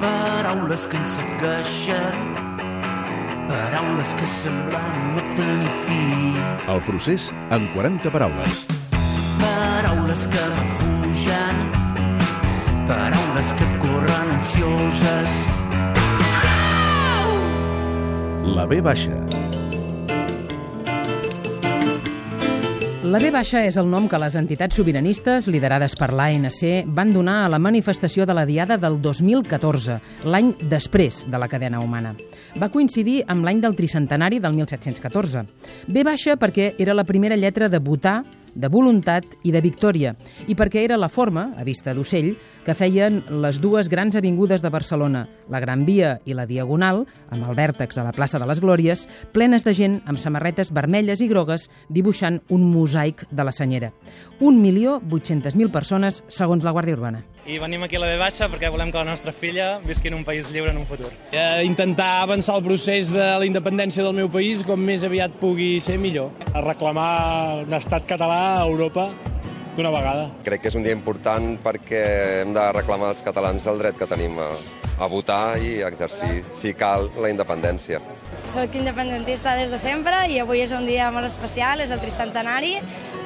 Paraules que ens segueixen, paraules que semblen no tenir fi. El procés en 40 paraules. Paraules que m'afugen, paraules que corren ansioses. La B baixa. La B baixa és el nom que les entitats sobiranistes, liderades per l'ANC, van donar a la manifestació de la Diada del 2014, l'any després de la cadena humana. Va coincidir amb l'any del tricentenari del 1714. B baixa perquè era la primera lletra de votar de voluntat i de victòria, i perquè era la forma, a vista d'ocell, que feien les dues grans avingudes de Barcelona, la Gran Via i la Diagonal, amb el vèrtex a la plaça de les Glòries, plenes de gent amb samarretes vermelles i grogues dibuixant un mosaic de la senyera. 1.800.000 persones, segons la Guàrdia Urbana. I venim aquí a la B baixa perquè volem que la nostra filla visqui en un país lliure en un futur. Eh, intentar avançar el procés de la independència del meu país com més aviat pugui ser millor. A reclamar un estat català a Europa d'una vegada. Crec que és un dia important perquè hem de reclamar als catalans el dret que tenim a, a votar i a exercir, si cal, la independència. Soc independentista des de sempre i avui és un dia molt especial, és el tricentenari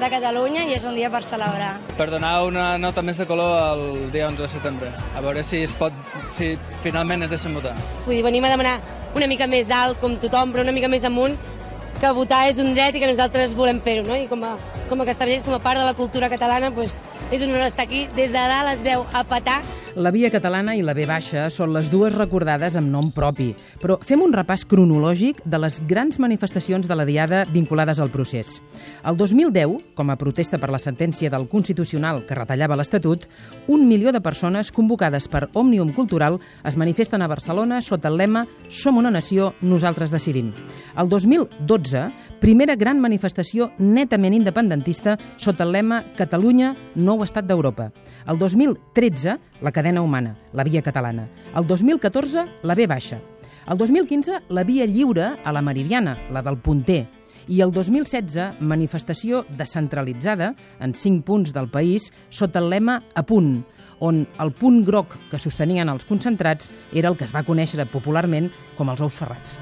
de Catalunya i és un dia per celebrar. Per donar una nota més de color el dia 11 de setembre, a veure si es pot, si finalment es deixen votar. Vull dir, venim a demanar una mica més alt, com tothom, però una mica més amunt, que votar és un dret i que nosaltres volem fer-ho, no? I com a, com a castellers, com a part de la cultura catalana, doncs, és un honor estar aquí. Des de dalt es veu a petar la via catalana i la B baixa són les dues recordades amb nom propi, però fem un repàs cronològic de les grans manifestacions de la Diada vinculades al procés. El 2010, com a protesta per la sentència del Constitucional que retallava l'Estatut, un milió de persones convocades per Òmnium Cultural es manifesten a Barcelona sota el lema Som una nació, nosaltres decidim. El 2012, primera gran manifestació netament independentista sota el lema Catalunya, nou estat d'Europa. El 2013, la cadena humana, la via catalana. El 2014, la B baixa. El 2015, la via lliure a la Meridiana, la del Punter. I el 2016, manifestació descentralitzada en cinc punts del país sota el lema A punt, on el punt groc que sostenien els concentrats era el que es va conèixer popularment com els ous ferrats.